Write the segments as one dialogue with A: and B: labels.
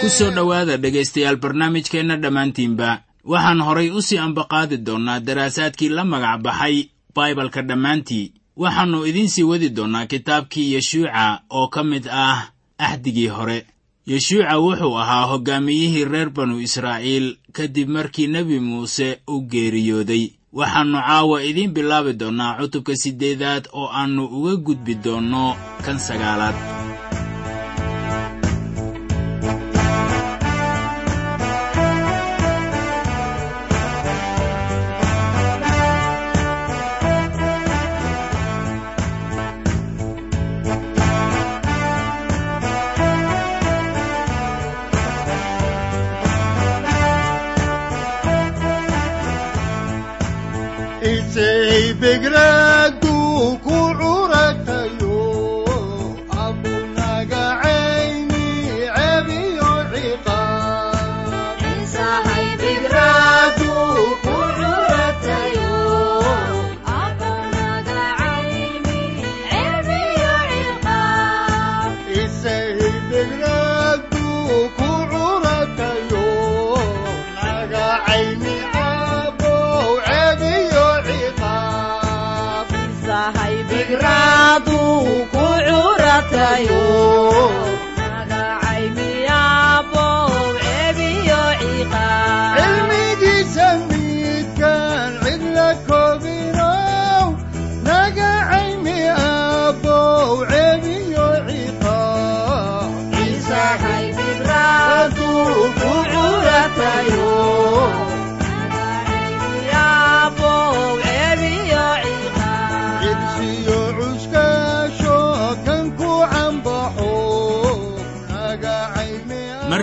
A: ku soo dhowaada dhegaystayaal barnaamijkeenna dhammaantiinba waxaan horay u sii ambaqaadi doonnaa daraasaadkii la magac baxay baibalka dhammaantii. Waxaannu idiin sii wadi doonnaa kitaabkii yeshuuca oo ka mid ah axdigii hore. Yeshuuca wuxuu ahaa hoggaamiyihii reer banu israa'iil kadib markii nebi muuse u geeriyooday. Waxaannu caawa idiin bilaabi doonnaa cutubka siddeedaad oo aannu uga gudbi doonno kan sagaalaad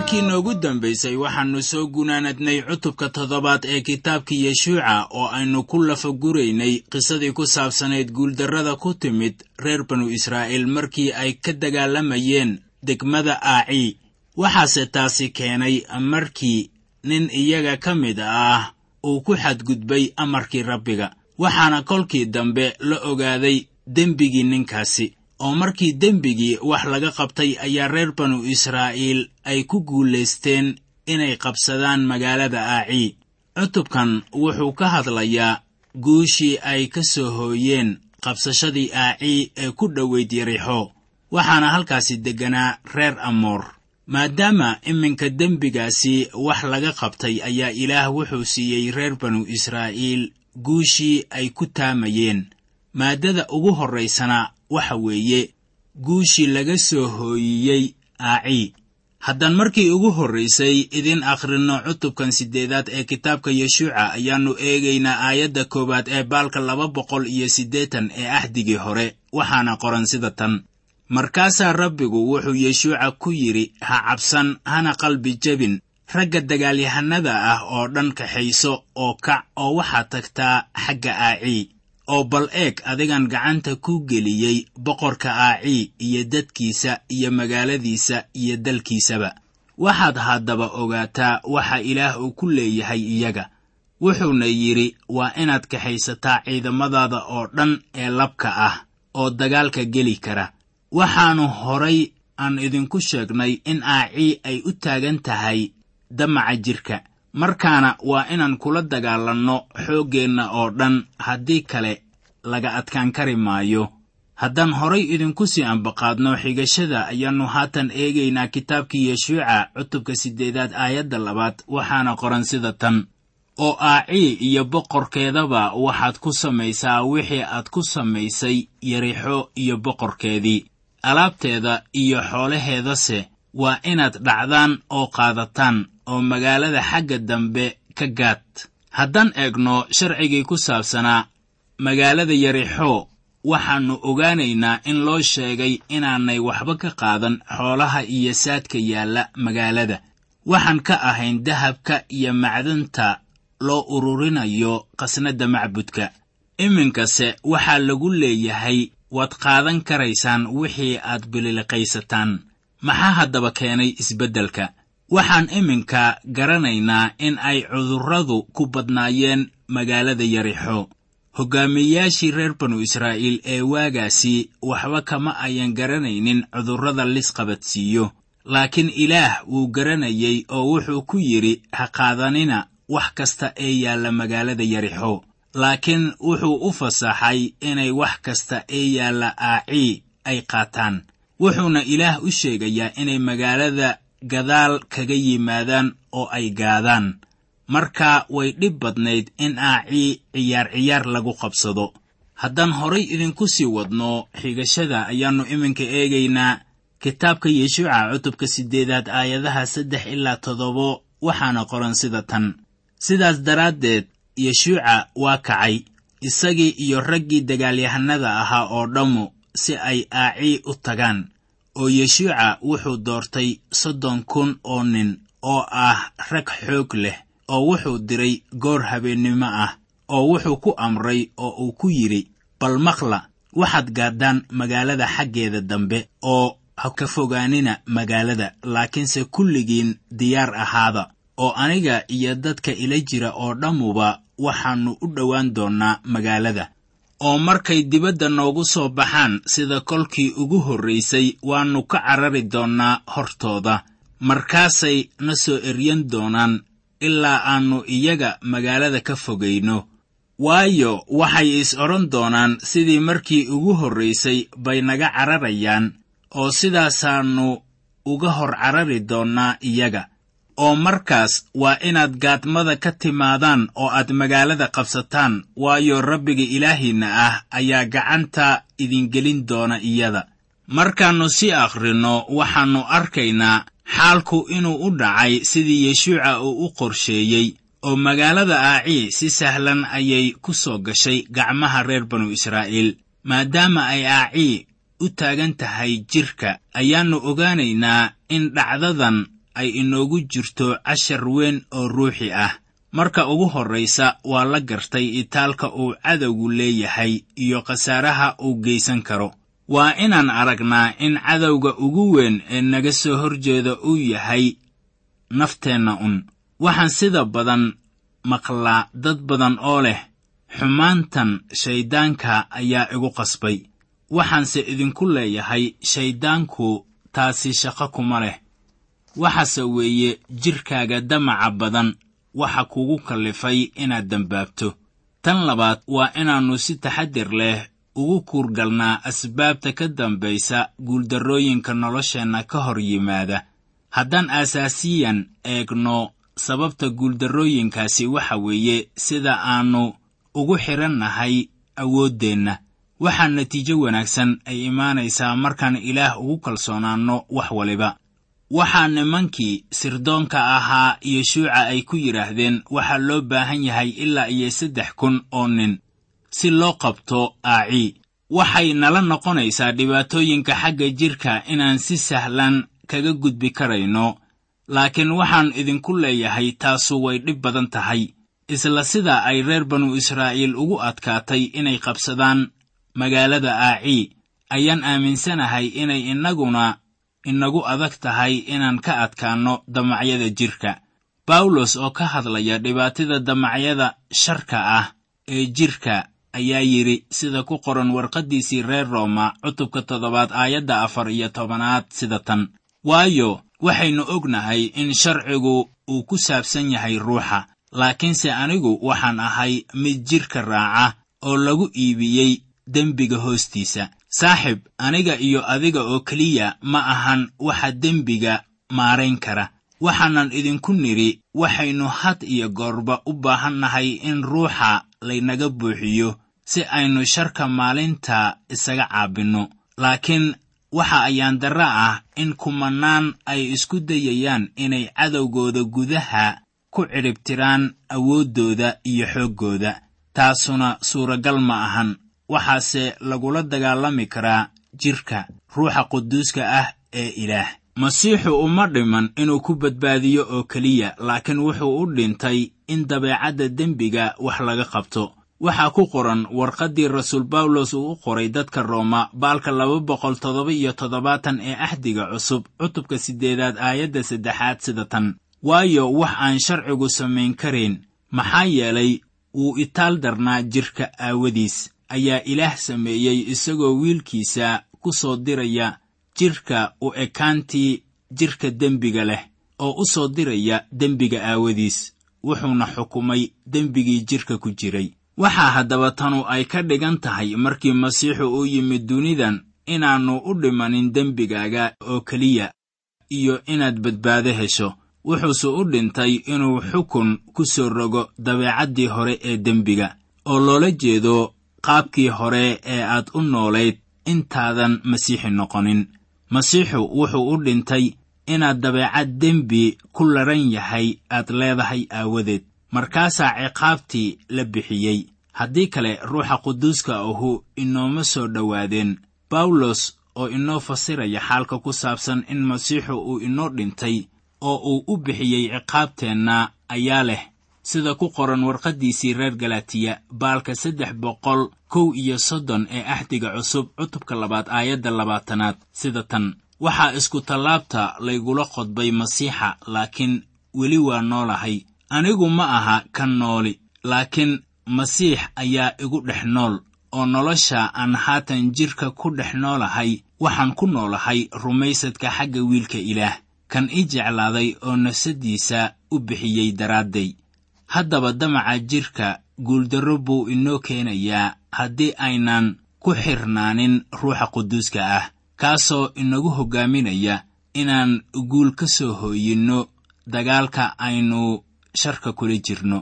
A: markii noogu dambaysay waxaannu soo gunaanadnay cutubka toddobaad ee kitaabkii yeshuuca oo aynu ku lafaguraynay qisadii ku saabsanayd guuldarrada ku timid reer banu israa'iil markii ay ka dagaalamayeen degmada aaci. Waxaase taasi keenay markii nin iyaga ka mid ah uu ku xadgudbay amarkii rabbiga. Waxaana kolkii dambe la ogaaday dembigii ninkaasi oo markii dembigii wax laga qabtay ayaa reer banu israa'iil ay ku guulaysteen inay qabsadaan magaalada aaci. Cutubkan wuxuu ka hadlayaa guushii ay ka soo hooyeen qabsashadii aaci ee ku dhoweyd yarixo waxaana halkaasi degganaa reer amoor. Maadaama iminka dembigaasi wax laga qabtay ayaa ilaah wuxuu siiyey reer banu israa'iil guushii ay ku taamayeen. Maaddada ugu horraysana waxa weeye guushii laga soo hooyiyey aaci. Haddaan markii ugu horraysay idin akhrinno cutubkan siddeedaad ee kitaabka yeshuuca ayaannu eegaynaa aayadda koowaad ee baalka laba boqol iyo siddeetan ee axdigii hore waxaana qoran sida tan. Markaasaa rabbigu wuxuu yeshuuca ku yidhi ha cabsan hana qalbi jebin ragga dagaalyahanada ah oo dhan kaxayso oo kac oo waxaad tagtaa xagga aaci oo bal eeg adigan gacanta ku geliyey boqorka aaci iyo dadkiisa iyo magaaladiisa iyo dalkiisaba. Waxaad haddaba ogaataa waxa ilaah uu ku leeyahay iyaga. Wuxuuna yidhi waa inaad kaxaysataa ciidamadaada oo dhan ee labka ah oo dagaalka geli kara. Waxaannu horay aan idinku sheegnay in aaci ay u taagan tahay damaca jidhka markaana waa inaan kula dagaalanno xooggeenna oo dhan haddii kale laga adkaan kari maayo. Haddaan horay idinku sii ambaqaadno xigashada ayaannu haatan eegaynaa kitaabkii yeshuuca cutubka siddeedaad aayadda labaad waxaana qoran sida tan. Oo aacii iyo boqorkeedaba waxaad ku samaysaa wixii aad ku samaysay yarixo iyo boqorkeedii. Alaabteeda iyo xoolaheedase waa inaad dhacdaan oo qaadataan oo magaalada xagga dambe ka gaad. Haddaan eegno sharcigii ku saabsanaa magaalada yarixo waxaannu ogaanaynaa in loo sheegay inaanay waxba ka qaadan xoolaha iyo saadka yaalla magaalada. Waxaan ka ahayn dahabka iyo macdanta loo ururinayo qasnadda macbudka. Iminkase waxaa lagu leeyahay waad qaadan karaysaan wixii aad bililiqaysataan maxaa haddaba keenay isbeddelka? Waxaan iminka garanaynaa in ay cudurradu ku badnaayeen magaalada yarixo. Hoggaamiyeyaashii reer banu israa'iil ee waagaasi waxba kama ayan garanaynin cudurrada lisqabadsiiyo laakiin ilaah wuu garanayey oo wuxuu ku yidhi ha qaadanina wax kasta ee yaalla magaalada yarixo. Laakiin wuxuu u fasaxay inay wax kasta ee yaalla aacii ay qaataan wuxuuna ilaah u sheegayaa inay magaalada gadaal kaga yimaadaan oo ay gaadaan marka way dhib badnayd in aacii ciyaar ciyaar lagu qabsado. Haddaan horay idinku sii wadno xigashada ayaannu iminka eegaynaa. Kitaabka yeshuuca cutubka siddeedaad aayadaha saddex ilaa toddobo waxaana qoran sida tan. Sidaas daraaddeed yeshuuca waa kacay. Isagii iyo raggii dagaalyahanada ahaa oo dhammu si ay aacii u tagaan. Oo yeshuuca wuxuu doortay soddon kun oo nin oo ah rag xoog leh oo wuxuu diray goor habeennimo ah oo wuxuu ku amray oo uu ku yidhi bal maqla waxaad gaaddaan magaalada xaggeeda dambe oo ha ka fogaanina magaalada laakiinse kulligiin diyaar ahaada. Oo aniga iyo dadka ila jira oo dhammuba waxaannu u dhowaan doonnaa magaalada oo markay dibadda noogu soo baxaan sida kolkii ugu horraysay waannu ka carari doonnaa hortooda. Markaasay na soo eryan doonaan ilaa aannu iyaga magaalada ka fogayno. Waayo waxay is odhan doonaan sidii markii ugu horraysay bay naga cararayaan oo sidaasaannu uga hor carari doonnaa iyaga oo markaas waa inaad gaadmada ka timaadaan oo aad magaalada qabsataan waayo rabbiga ilaahiinna ah ayaa gacanta idingelin doona iyada. Markaannu sii akhrinno waxaannu arkaynaa xaalku inuu u dhacay sidii yeshuuca uu u qorsheeyey oo magaalada aacii si sahlan ayay ku soo gashay gacmaha reer banu israa'iil. Maadaama ay aacii u taagan tahay jidhka ayaannu ogaanaynaa in dhacdadan ay inoogu jirto cashar weyn oo ruuxi ah. Marka ugu horraysa waa la gartay itaalka uu cadowgu leeyahay iyo khasaaraha uu geysan karo. Waa inaan aragnaa in cadowga ugu weyn ee naga soo horjeeda uu yahay nafteenna un. Waxaan sida badan maqlaa dad badan oo leh xumaantan shayddaanka ayaa igu qasbay. Waxaanse idinku leeyahay shayddaanku taasi shaqo kuma leh waxaase weeye jidhkaaga damaca badan waxa kugu kallifay inaad dembaabto tan labaad waa inaannu si taxadir leh ugu kuurgalnaa asbaabta ka dambaysa guuldarrooyinka nolosheenna ka hor yimaada. Haddaan asaasiyan eegno sababta guuldarrooyinkaasi waxa weeye sida aannu ugu xidhannahay awooddeenna waxaa natiijo wanaagsan ay imaanaysaa markaan ilaah ugu kalsoonaanno wax waliba waxaa nimankii sirdoonka ahaa yeshuuca ay ku yidhaahdeen waxaa loo baahan yahay ilaa iyo saddex kun oo nin si loo qabto aacii waxay nala noqonaysaa dhibaatooyinka xagga jidhka inaan si sahlan kaga gudbi karayno laakiin waxaan idinku leeyahay taasu way dhib badan tahay. Isla sida ay reer banu israa'iil ugu adkaatay inay qabsadaan magaalada aacii ayaan aaminsanahay inay innaguna inagu adag tahay inaan ka adkaanno damacyada jidhka bawlos oo ka hadlaya dhibaatada damacyada sharka ah ee jidhka ayaa yidhi sida ku qoran warqaddiisii reer rooma cutubka toddobaad aayadda afar iyo tobanaad sida tan. Waayo waxaynu ognahay in sharcigu uu ku saabsan yahay ruuxa laakiinse anigu waxaan ahay mid jidhka raaca oo lagu iibiyey dembiga hoostiisa saaxib aniga iyo adiga oo keliya ma ahan waxa dembiga maarayn kara. Waxaanan idinku nidhi waxaynu had iyo goorba u baahannahay in ruuxa laynaga buuxiyo si aynu sharka maalinta isaga caabinno. Laakiin waxa ayaan darra ah in kumannaan ay isku dayayaan inay cadowgooda gudaha ku cidhibtiraan awooddooda iyo xooggooda taasuna suuragal ma ahan waxaase lagula dagaalami karaa jidhka ruuxa quduuska ah ee ilaah. Masiixu uma dhiman inuu ku badbaadiyo oo keliya laakiin wuxuu u dhintay in dabeecadda dembiga wax laga qabto. Waxaa ku qoran warqaddii rasuul bawlos uu u qoray dadka rooma baalka laba boqol toddoba iyo toddobaatan ee axdiga cusub cutubka siddeedaad aayadda saddexaad sida tan. Waayo wax aan sharcigu samayn karayn maxaa yeelay wuu itaal darnaa jidhka aawadiis ayaa ilaah sameeyey isagoo wiilkiisa ku soo diraya jidhka u ekaantii jidhka dembiga leh oo u soo diraya dembiga aawadiis. Wuxuuna xukumay dembigii jidhka ku jiray. Waxaa haddaba tanu ay ka dhigan tahay markii masiixu uu yimid dunidan inaannu u dhimanin dembigaaga oo keliya iyo inaad badbaado hesho. Wuxuuse u dhintay inuu xukun ku soo rogo dabeecaddii hore ee dembiga oo loola jeedo qaabkii hore ee aad u noolayd intaadan masiixi noqonin. Masiixu wuxuu u dhintay inaad dabeecad dembi ku laran yahay aad leedahay aawadeed. Markaasaa ciqaabtii la bixiyey. Haddii kale ruuxa quduuska ahu inooma soo dhowaadeen. Bawlos oo inoo fasiraya xaalka ku saabsan in masiixu uu inoo dhintay oo uu u bixiyey ciqaabteenna ayaa leh sida ku qoran warqaddiisii reer galatiya baalka saddex boqol kow iyo soddon ee axdiga cusub cutubka labaad aayadda labaatanaad. Sida tan waxaa isku tallaabta laygula qodbay masiixa laakiin weli waa noolahay. Anigu ma aha kan nooli laakiin masiix ayaa igu dhex nool. Oo nolosha aan haatan jidhka ku dhex noolahay waxaan ku noolahay rumaysadka xagga wiilka ilaah. Kan i jeclaaday oo nafsaddiisa u bixiyey daraadday haddaba damaca jidhka guuldarro buu inoo keenayaa haddii aynan ku xirnaanin ruuxa quduuska ah kaasoo inagu hoggaaminaya inaan guul ka soo hooyinno dagaalka aynu sharka kula jirno.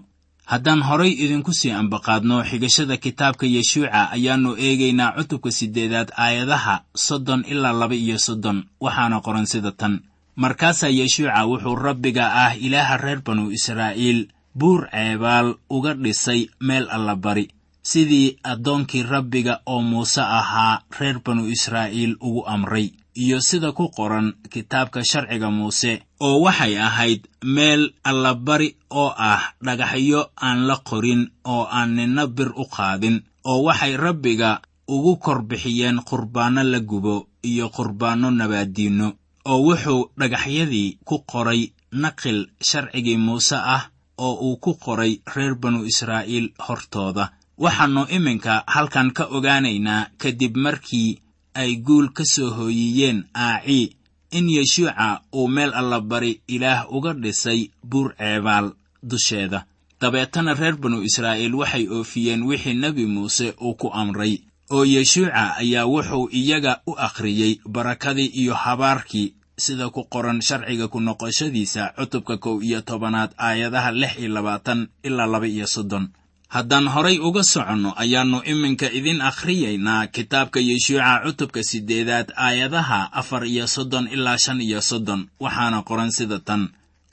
A: Haddaan horay idinku sii ambaqaadno xigashada kitaabka yeshuuca ayaannu eegaynaa cutubka siddeedaad aayadaha soddon ilaa laba iyo soddon waxaana qoran sida tan. Markaasaa yeshuuca wuxuu rabbiga ah ilaaha reer banu israa'iil buur ceebaal uga dhisay meel allabari sidii addoonkii rabbiga oo muuse ahaa reer banu israa'iil ugu amray iyo sida ku qoran kitaabka sharciga muuse oo waxay ahayd meel allabari oo ah dhagaxyo aan la qorin oo aan ninna bir u qaadin oo waxay rabbiga ugu kor bixiyeen qurbaanno la gubo iyo qurbaanno nabaaddiinno oo wuxuu dhagaxyadii ku qoray naqil sharcigii muuse ah oo uu ku qoray reer banu israa'iil hortooda. Waxaannu iminka halkan ka ogaanaynaa kadib markii ay guul ka soo hooyiyeen aacii in yeshuuca uu meel allabari ilaah uga dhisay buur ceebaal dusheeda. Dabeetana reer banu israa'iil waxay oofiyeen wixii nebi muuse uu ku amray oo yeshuuca ayaa wuxuu iyaga u akhriyey barakadii iyo habaarkii sida ku qoran sharciga ku noqoshadiisa cutubka kow iyo tobanaad aayadaha lix iyo labaatan ilaa laba iyo soddon. Haddaan horay uga soconno ayaannu iminka idin akhriyaynaa kitaabka yeshuuca cutubka siddeedaad aayadaha afar iyo soddon ilaa shan iyo soddon waxaana qoran sida tan.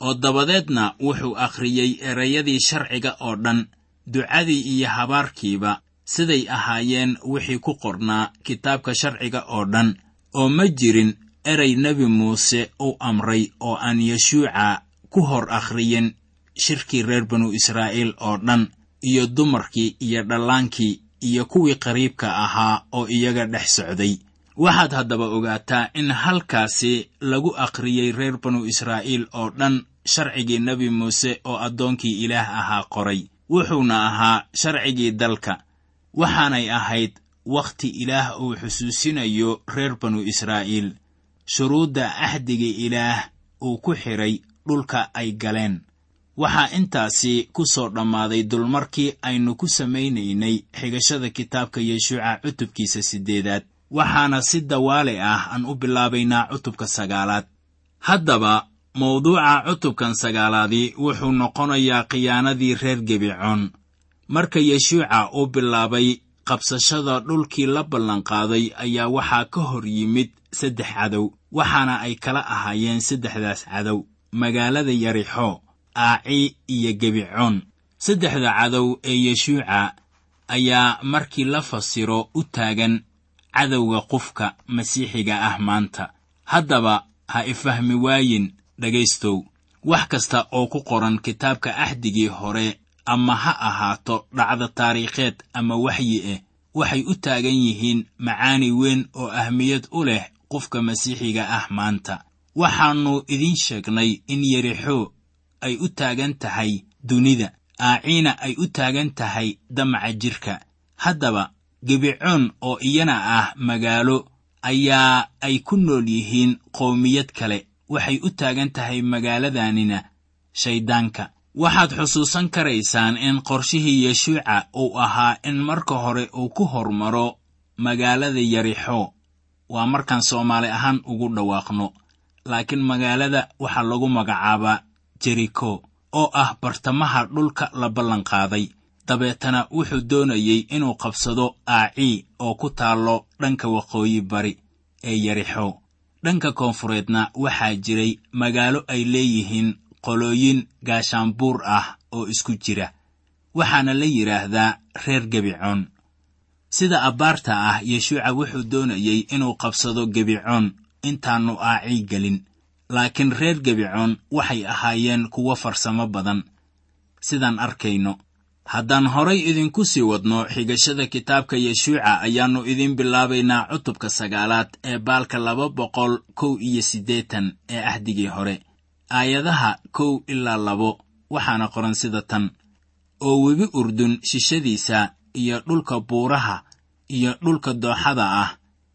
A: Oo dabadeedna wuxuu akhriyey erayadii sharciga oo dhan ducadii iyo habaarkiiba siday ahaayeen wixii ku qornaa kitaabka sharciga oo dhan oo ma jirin erey nebi muuse u amray oo aan yeshuuca ku hor akhriyin shirkii reer banu israa'iil oo dhan iyo dumarkii iyo dhallaankii iyo kuwii qariibka ahaa oo iyaga dhex socday. Waxaad haddaba ogaataa in halkaasi lagu akhriyey reer banu israa'iil oo dhan sharcigii nebi muuse oo addoonkii ilaah ahaa qoray. Wuxuuna ahaa sharcigii dalka waxaanay ahayd wakhti ilaah uu xusuusinayo reer banu israa'iil shuruudda axdiga ilaah uu ku xidhay dhulka ay galeen. Waxaa intaasi ku soo dhammaaday dulmarkii aynu ku samaynaynay xigashada kitaabka yeshuuca cutubkiisa siddeedaad. Waxaana si dawaale ah aan u bilaabaynaa cutubka sagaalaad. Haddaba mawduuca cutubkan sagaalaadii wuxuu noqonayaa khiyaanadii reer gebicoon. Marka yeshuuca uu bilaabay qabsashada dhulkii la ballanqaaday ayaa waxaa ka hor yimid saddex cadow waxaana ay kala ahaayeen saddexdaas cadow magaalada yarixo aaci iyo gebicoon saddexda cadow ee yeshuuca ayaa markii la fasiro u taagan cadowga qofka masiixiga ah maanta. Haddaba ha ifahmi waayin dhegaystow wax kasta oo ku qoran kitaabka axdigii hore ama ha ahaato dhacda taariikheed ama waxyi ah waxay u taagan yihiin macaani weyn oo ahmiyad u leh qofka masiixiga ah maanta. Waxaannu idiin sheegnay in yerixo ay u taagan tahay dunida. Aaciina ay u taagan tahay damaca jirka. Haddaba gebicoon oo iyana ah magaalo ayaa ay ku nool yihiin qowmiyad kale. Waxay u taagan tahay magaaladanina shayddaanka waxaad xusuusan karaysaan in qorshihii yeshuuca uu ahaa in marka hore uu ku hormaro magaalada yarixo waa markaan soomaali ahaan ugu dhawaaqno laakiin magaalada waxaa lagu magacaabaa jeriko oo ah bartamaha dhulka la ballanqaaday. Dabeetana wuxuu doonayey inuu qabsado aacii oo ku taallo dhanka waqooyi bari ee yarixo dhanka koonfureedna waxaa jiray magaalo ay leeyihiin qolooyin gaashaanbuur ah oo isku jira waxaana la yidhaahdaa reer gebicoon sida abbaarta ah yeshuuca wuxuu doonayey inuu qabsado gebicoon intaannu aacii gelin. Laakiin reer gebicoon waxay ahaayeen kuwo farsamo badan. Sidaan arkayno haddaan horay idinku sii wadno xigashada kitaabka yeshuuca ayaannu idiin bilaabaynaa cutubka sagaalaad ee baalka laba boqol kow iyo siddeetan ee ahdigii hore. Aayadaha kow ilaa labo waxaana qoran sida tan. Oo webi urdun shishadiisa iyo dhulka buuraha iyo dhulka dooxada ah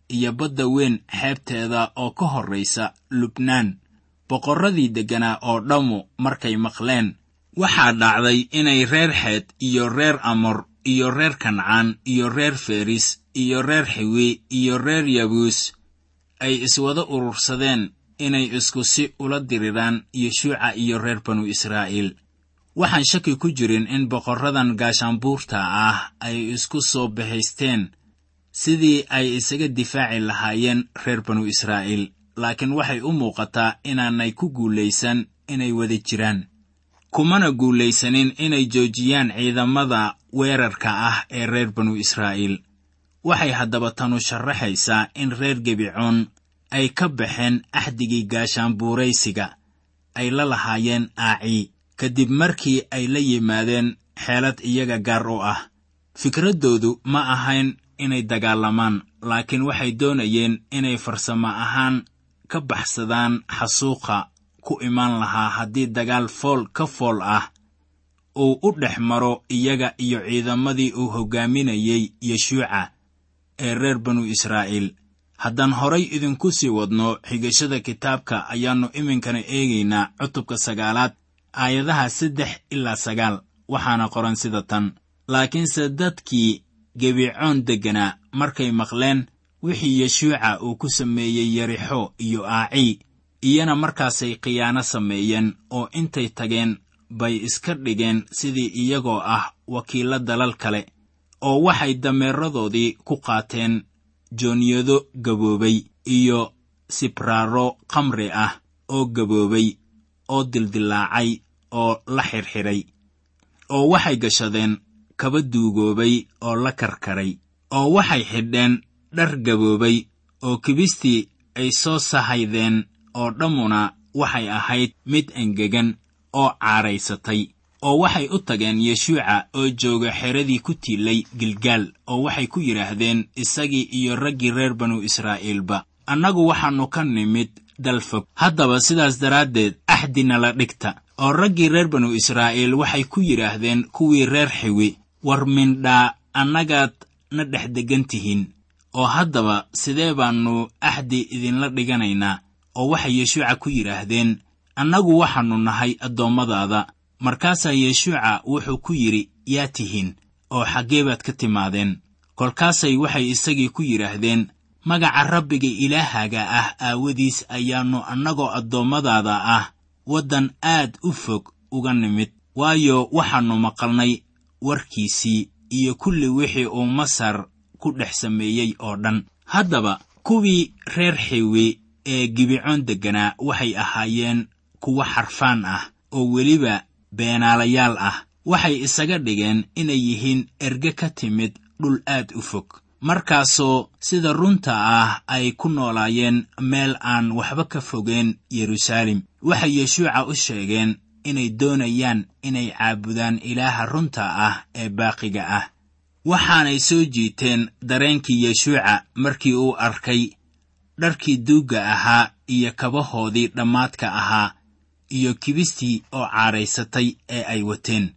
A: iyo badda weyn xeebteeda oo ka horraysa lubnaan. Boqorradii degganaa oo dhammu markay maqleen waxaa dhacday inay reer xeed iyo reer amor iyo reer kancaan iyo reer feris iyo reer xiwi iyo reer yabuus ay iswada urursadeen inay isku si ula diriraan yeshuuca iyo reer banu israa'iil waxaan shaki ku jirin in boqorradan gaashaanbuurta ah ay isku soo bahaysteen sidii ay isaga difaaci lahaayeen reer banu israa'iil laakiin waxay u muuqataa inaanay ku guulaysan inay wada jiraan. Kumana guulaysanin inay joojiyaan ciidamada weerarka ah ee reer banu israa'iil. Waxay haddaba tanu sharaxaysaa in reer gebicoon ay ka baxeen axdigii gaashaanbuuraysiga ay la lahaayeen aacii kadib markii ay la yimaadeen xeelad iyaga gaar u ah. Fikraddoodu ma ahayn inay dagaalamaan laakiin waxay doonayeen inay farsamo ahaan ka baxsadaan xasuuqa ku imaan lahaa haddii dagaal fool ka fool ah uu u dhex maro iyaga iyo ciidamadii uu hoggaaminayey yeshuuca ee reer banu israa'iil. Haddaan horay idinku sii wadno xigashada kitaabka ayaannu iminkana eegaynaa cutubka sagaalaad aayadaha saddex ilaa sagaal waxaana qoran sida tan. Laakiinse dadkii gebicoon degganaa markay maqleen wixii yeshuuca uu ku sameeyey yarixo iyo aacii iyana markaasay khiyaano sameeyeen oo intay tageen bay iska dhigeen sidii iyagoo ah wakiillo dalal kale oo waxay dameeradoodii ku qaateen joonyado gaboobay iyo sibraaro khamri ah oo gaboobay oo dildillaacay oo la xirxiray oo waxay gashadeen kaba duugoobay oo la karkaray oo waxay xidheen dhar gaboobay oo kibistii ay soo sahaydeen oo dhammuna waxay ahayd mid engegan oo caaraysatay oo waxay u tageen yeshuuca oo jooga xeradii ku tiilay gilgaal oo waxay ku yidhaahdeen isagii iyo raggii reer banu israa'iilba annagu waxaannu ka nimid dal fog. Haddaba sidaas daraaddeed axdina la dhigta oo raggii reer banu israa'iil waxay ku yidhaahdeen kuwii reer xiwi war mindhaa annagaad na dhex deggan tihiin oo haddaba sidee baannu axdi idinla dhiganaynaa? Oo waxay yeshuuca ku yidhaahdeen annagu waxaannu nahay addoommadaada markaasaa yeshuuca wuxuu ku yidhi yaa tihiin oo xaggee baad ka timaadeen. Kolkaasay waxay isagii ku yidhaahdeen magaca rabbiga ilaahaga ah aawadiis ayaannu annagoo addoommadaada ah waddan aad u fog uga nimid waayo waxaannu maqalnay warkiisii iyo kulli wixii uu masar ku dhex sameeyey oo dhan. Haddaba kuwii reer xiwi ee gibicoon degganaa waxay ahaayeen kuwo xarfaan ah oo weliba beenaalayaal ah. Waxay isaga dhigeen inay yihiin erge ka timid dhul aad u fog markaasoo sida runta ah ay ku noolaayeen meel aan waxba ka fogeen yeruusaalem waxay yeshuuca u sheegeen inay doonayaan inay caabudaan ilaaha runta ah ee baaqiga ah. Waxaanay soo jiiteen dareenkii yeshuuca markii uu arkay dharkii duugga ahaa iyo kabahoodii dhammaadka ahaa iyo kibistii oo caadhaysatay ee ay wateen.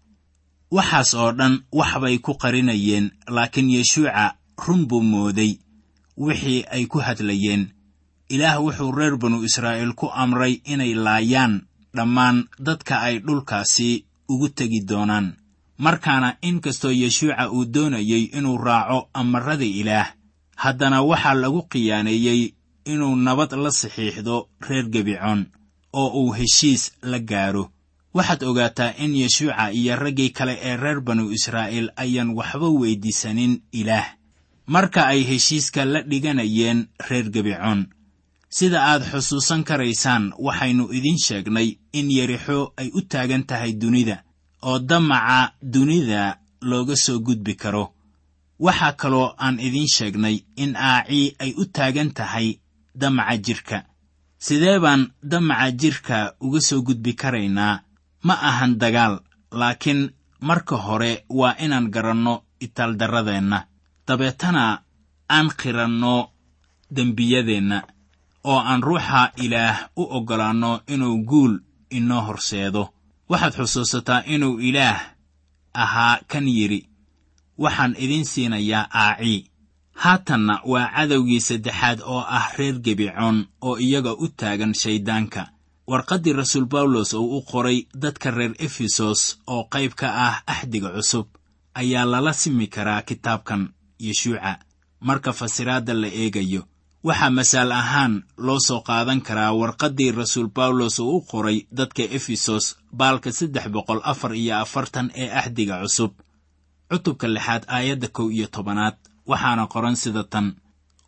A: Waxaas oo dhan wax bay ku qarinayeen laakiin yeshuuca run buu mooday wixii ay ku hadlayeen. Ilaah wuxuu reer banu israa'iil ku amray inay laayaan dhammaan dadka ay dhulkaasi ugu tegi doonaan. Markaana inkastoo yeshuuca uu doonayey inuu raaco amarada ilaah haddana waxaa lagu khiyaaneeyey inuu nabad la saxiixdo reer gebicoon oo uu heshiis la gaaro waxaad ogaataa in yeshuuca iyo raggii kale ee reer banu israa'iil ayaan waxba weyddiisanin ilaah marka ay heshiiska la dhiganayeen reer gebicoon sida aad xusuusan karaysaan waxaynu idiin sheegnay in yerixo ay u taagan tahay dunida oo damaca dunida looga soo gudbi karo. Waxaa kaloo aan idiin sheegnay in aacii ay u taagan tahay damaca jidhka sidee baan damaca jidhka uga soo gudbi karaynaa? Ma ahan dagaal laakiin marka hore waa inaan garanno itaaldarradeenna dabeetana aan qiranno dembiyadeenna oo aan ruuxa ilaah u oggolaanno inuu guul inoo horseedo. Waxaad xusuusataa inuu ilaah ahaa kan yidhi waxaan idiin siinayaa aacii haatanna waa cadowgii saddexaad oo ah reer gebicoon oo iyaga u taagan shayddaanka warqaddii rasuul bawlos oo u qoray dadka reer efesos oo qayb ka ah axdiga cusub ayaa lala simi karaa kitaabkan yeshuuca marka fasiraadda la eegayo waxaa masaal ahaan loo soo qaadan karaa warqaddii rasuul bawlos oo u qoray dadka efesos baalka saddex boqol afar iyo afartan ee axdiga cusub. Cutubka lixaad aayadda kow iyo tobanaad. Waxaana qoran sida tan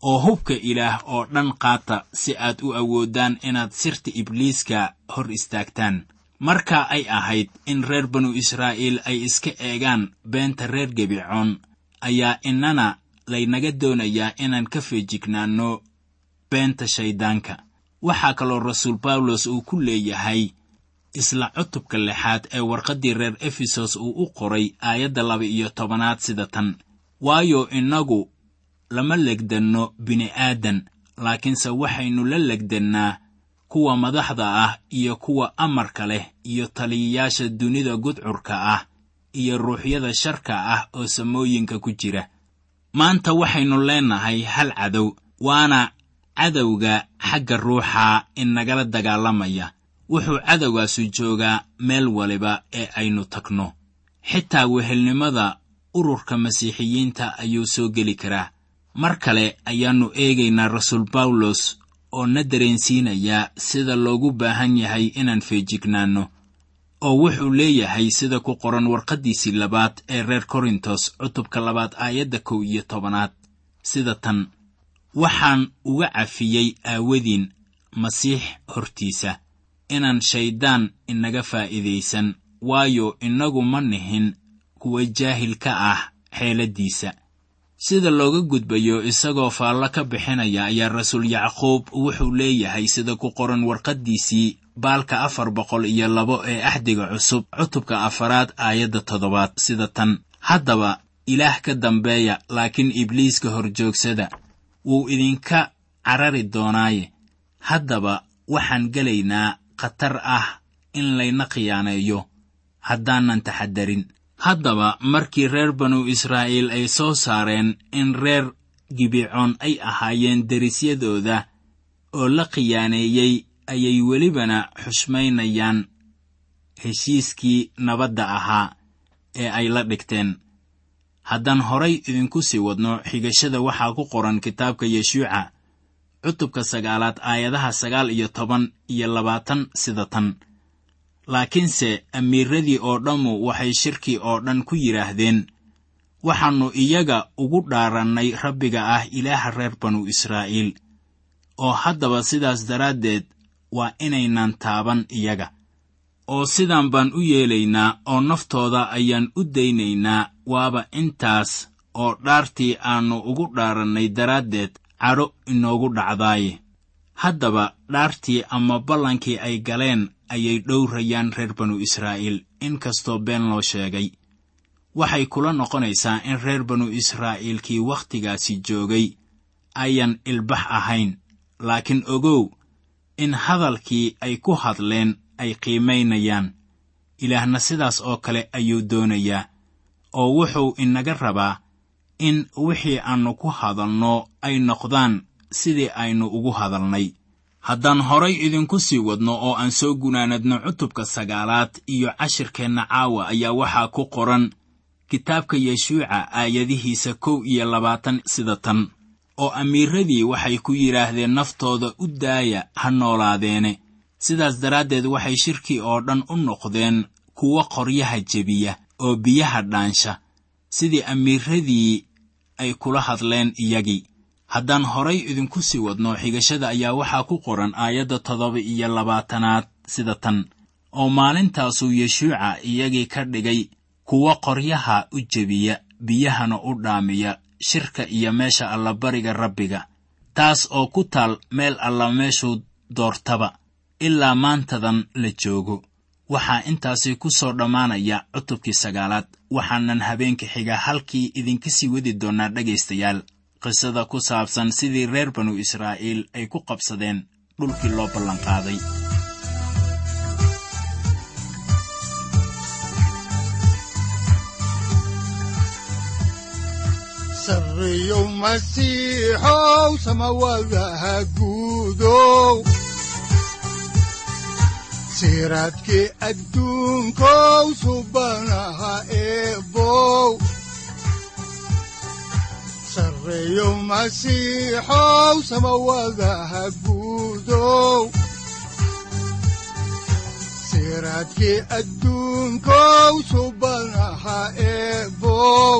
A: oo hubka ilaah oo dhan qaata si aad u awoodaan inaad sirta ibliiska hor istaagtaan. Marka ay ahayd in reer banu israa'iil ay iska eegaan beenta reer gebicoon ayaa innana laynaga doonayaa inaan ka feejignaanno beenta shayddaanka waxaa kaloo rasuul bawlos uu ku leeyahay isla cutubka lixaad ee warqaddii reer efesos uu u qoray aayadda laba iyo tobanaad sida tan. Waayo innagu lama legdanno bini'aadan laakiinse waxaynu la legdannaa kuwa madaxda ah iyo kuwa amarka leh iyo taliyayaasha dunida gudcurka ah iyo ruuxyada sharka ah oo samooyinka ku jira. Maanta waxaynu leennahay hal cadow waana cadowga xagga ruuxa inagala dagaalamaya. Wuxuu cadowgaasu joogaa meel waliba ee aynu tagno. Xitaa wehelnimada ururka masiixiyiinta ayuu soo geli karaa. Mar kale ayaannu eegaynaa rasuul bawlos oo na dareensiinayaa sida loogu baahan yahay inaan feejignaanno oo wuxuu leeyahay sida ku qoran warqaddiisii labaad ee reer korintos cutubka labaad aayadda kow iyo tobanaad. Sida tan waxaan uga cafiyey aawadiin masiix hortiisa inaan shayddaan inaga faa'iidaysan waayo innagu ma nihin kuwa jaahil ka ah xeeladdiisa sida looga gudbayo isagoo faallo ka bixinaya ayaa rasuul yacquub wuxuu leeyahay sida ku qoran warqaddiisii baalka afar boqol iyo labo ee axdiga cusub cutubka afaraad aayadda toddobaad sida tan. Haddaba ilaah ka dambeeya laakiin ibliiska horjoogsada wuu idinka carari doonaaye. Haddaba waxaan gelaynaa khatar ah in layna khiyaaneeyo haddaanan taxadarin haddaba markii reer banu israa'iil ay soo saareen in reer gibicoon ay ahaayeen derisyadooda oo la khiyaaneeyey ayay welibana xushmaynayaan heshiiskii nabadda ahaa ee ay la dhigteen. Haddaan horay idinku sii wadno xigashada waxaa ku qoran kitaabka yeshuuca cutubka sagaalaad aayadaha sagaal iyo toban iyo labaatan sida tan. Laakiinse amiiradii oo dhammu waxay shirkii oo dhan ku yidhaahdeen waxaannu iyaga ugu dhaarannay rabbiga ah ilaaha reer banu israa'iil. Oo haddaba sidaas daraaddeed waa inaynan taaban iyaga. Oo sidaan baan u yeelaynaa oo naftooda ayaan u daynaynaa waaba intaas oo dhaartii aannu ugu dhaarannay daraaddeed cadho inoogu dhacdaaye. Haddaba dhaartii ama ballankii ay galeen ayay dhowrayaan reer banu israa'iil inkastoo been loo sheegay. Waxay kula noqonaysaa in reer banu israa'iilkii wakhtigaasi joogay ayan ilbax ahayn. Laakiin ogow in hadalkii ay ku hadleen ay qiimaynayaan ilaahna sidaas oo kale ayuu doonayaa oo wuxuu inaga rabaa in wixii aannu ku hadalno ay noqdaan sidii aynu ugu hadalnay. Haddaan horay idinku sii wadno oo aan soo gunaanadno cutubka sagaalaad iyo cashirkeenna caawa ayaa waxaa ku qoran kitaabka yeshuuca aayadihiisa kow iyo labaatan sida tan oo amiiradii waxay ku yidhaahdeen naftooda u daaya ha noolaadeene. Sidaas daraaddeed waxay shirkii oo dhan u noqdeen kuwo qoryaha jebiya oo biyaha dhaansha. Sidii amiiradii ay kula hadleen iyagii. Haddaan horay idinku sii wadno xigashada ayaa waxaa ku qoran aayadda toddoba iyo labaatanaad sida tan. Oo maalintaasuu yeshuuca iyagii ka dhigay kuwo qoryaha u jebiya biyahana u dhaamiya shirka iyo meesha allabariga rabbiga taas oo ku taal meel alla meeshuu doortaba ilaa maantadan la joogo. Waxaa intaasi ku soo dhammaanaya cutubkii sagaalaad waxaanan habeenka xiga halkii idinka sii wadi doonnaa dhegaystayaal qisada ku saabsan sidii reer banu israa'iil ay ku qabsadeen dhulkii loo ballanqaaday
B: sarreeyow masiixow samawadaha guudow siraadkii adduunkow subanaha eebow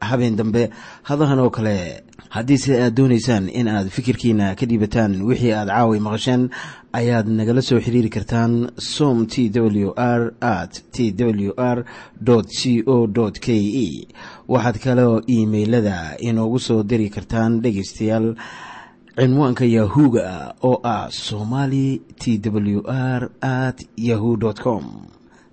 C: habeen dambe. Hadahan oo kale haddiise aad doonaysaan in aad fikirkiina ka dhiibataan wixii aad caawi maqasheen ayaad nagala soo xiriiri kartaan som t w r at t w r c o k e waxaad kaloo iimailada inoogu soo diri kartaan dhegaystayaal cinwaanka yahu-ga oo ah somali t w r at yahu com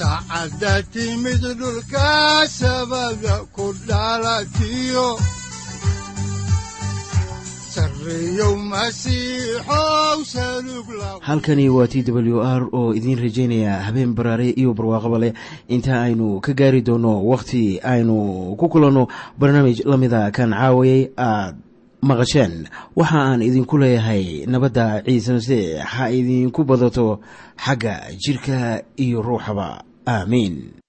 B: saacadda
C: halkani waa t w r oo idiin rajaynaya habeen baraare iyo barwaaqaba leh inta aynu ka gaari doono wakhti aynu ku kulanno barnaamij la mida kan caawayay aad maqasheen waxa aan idinku leeyahay nabadda ciise masiix ha idinku badato xagga jidhka iyo ruuxaba aamiin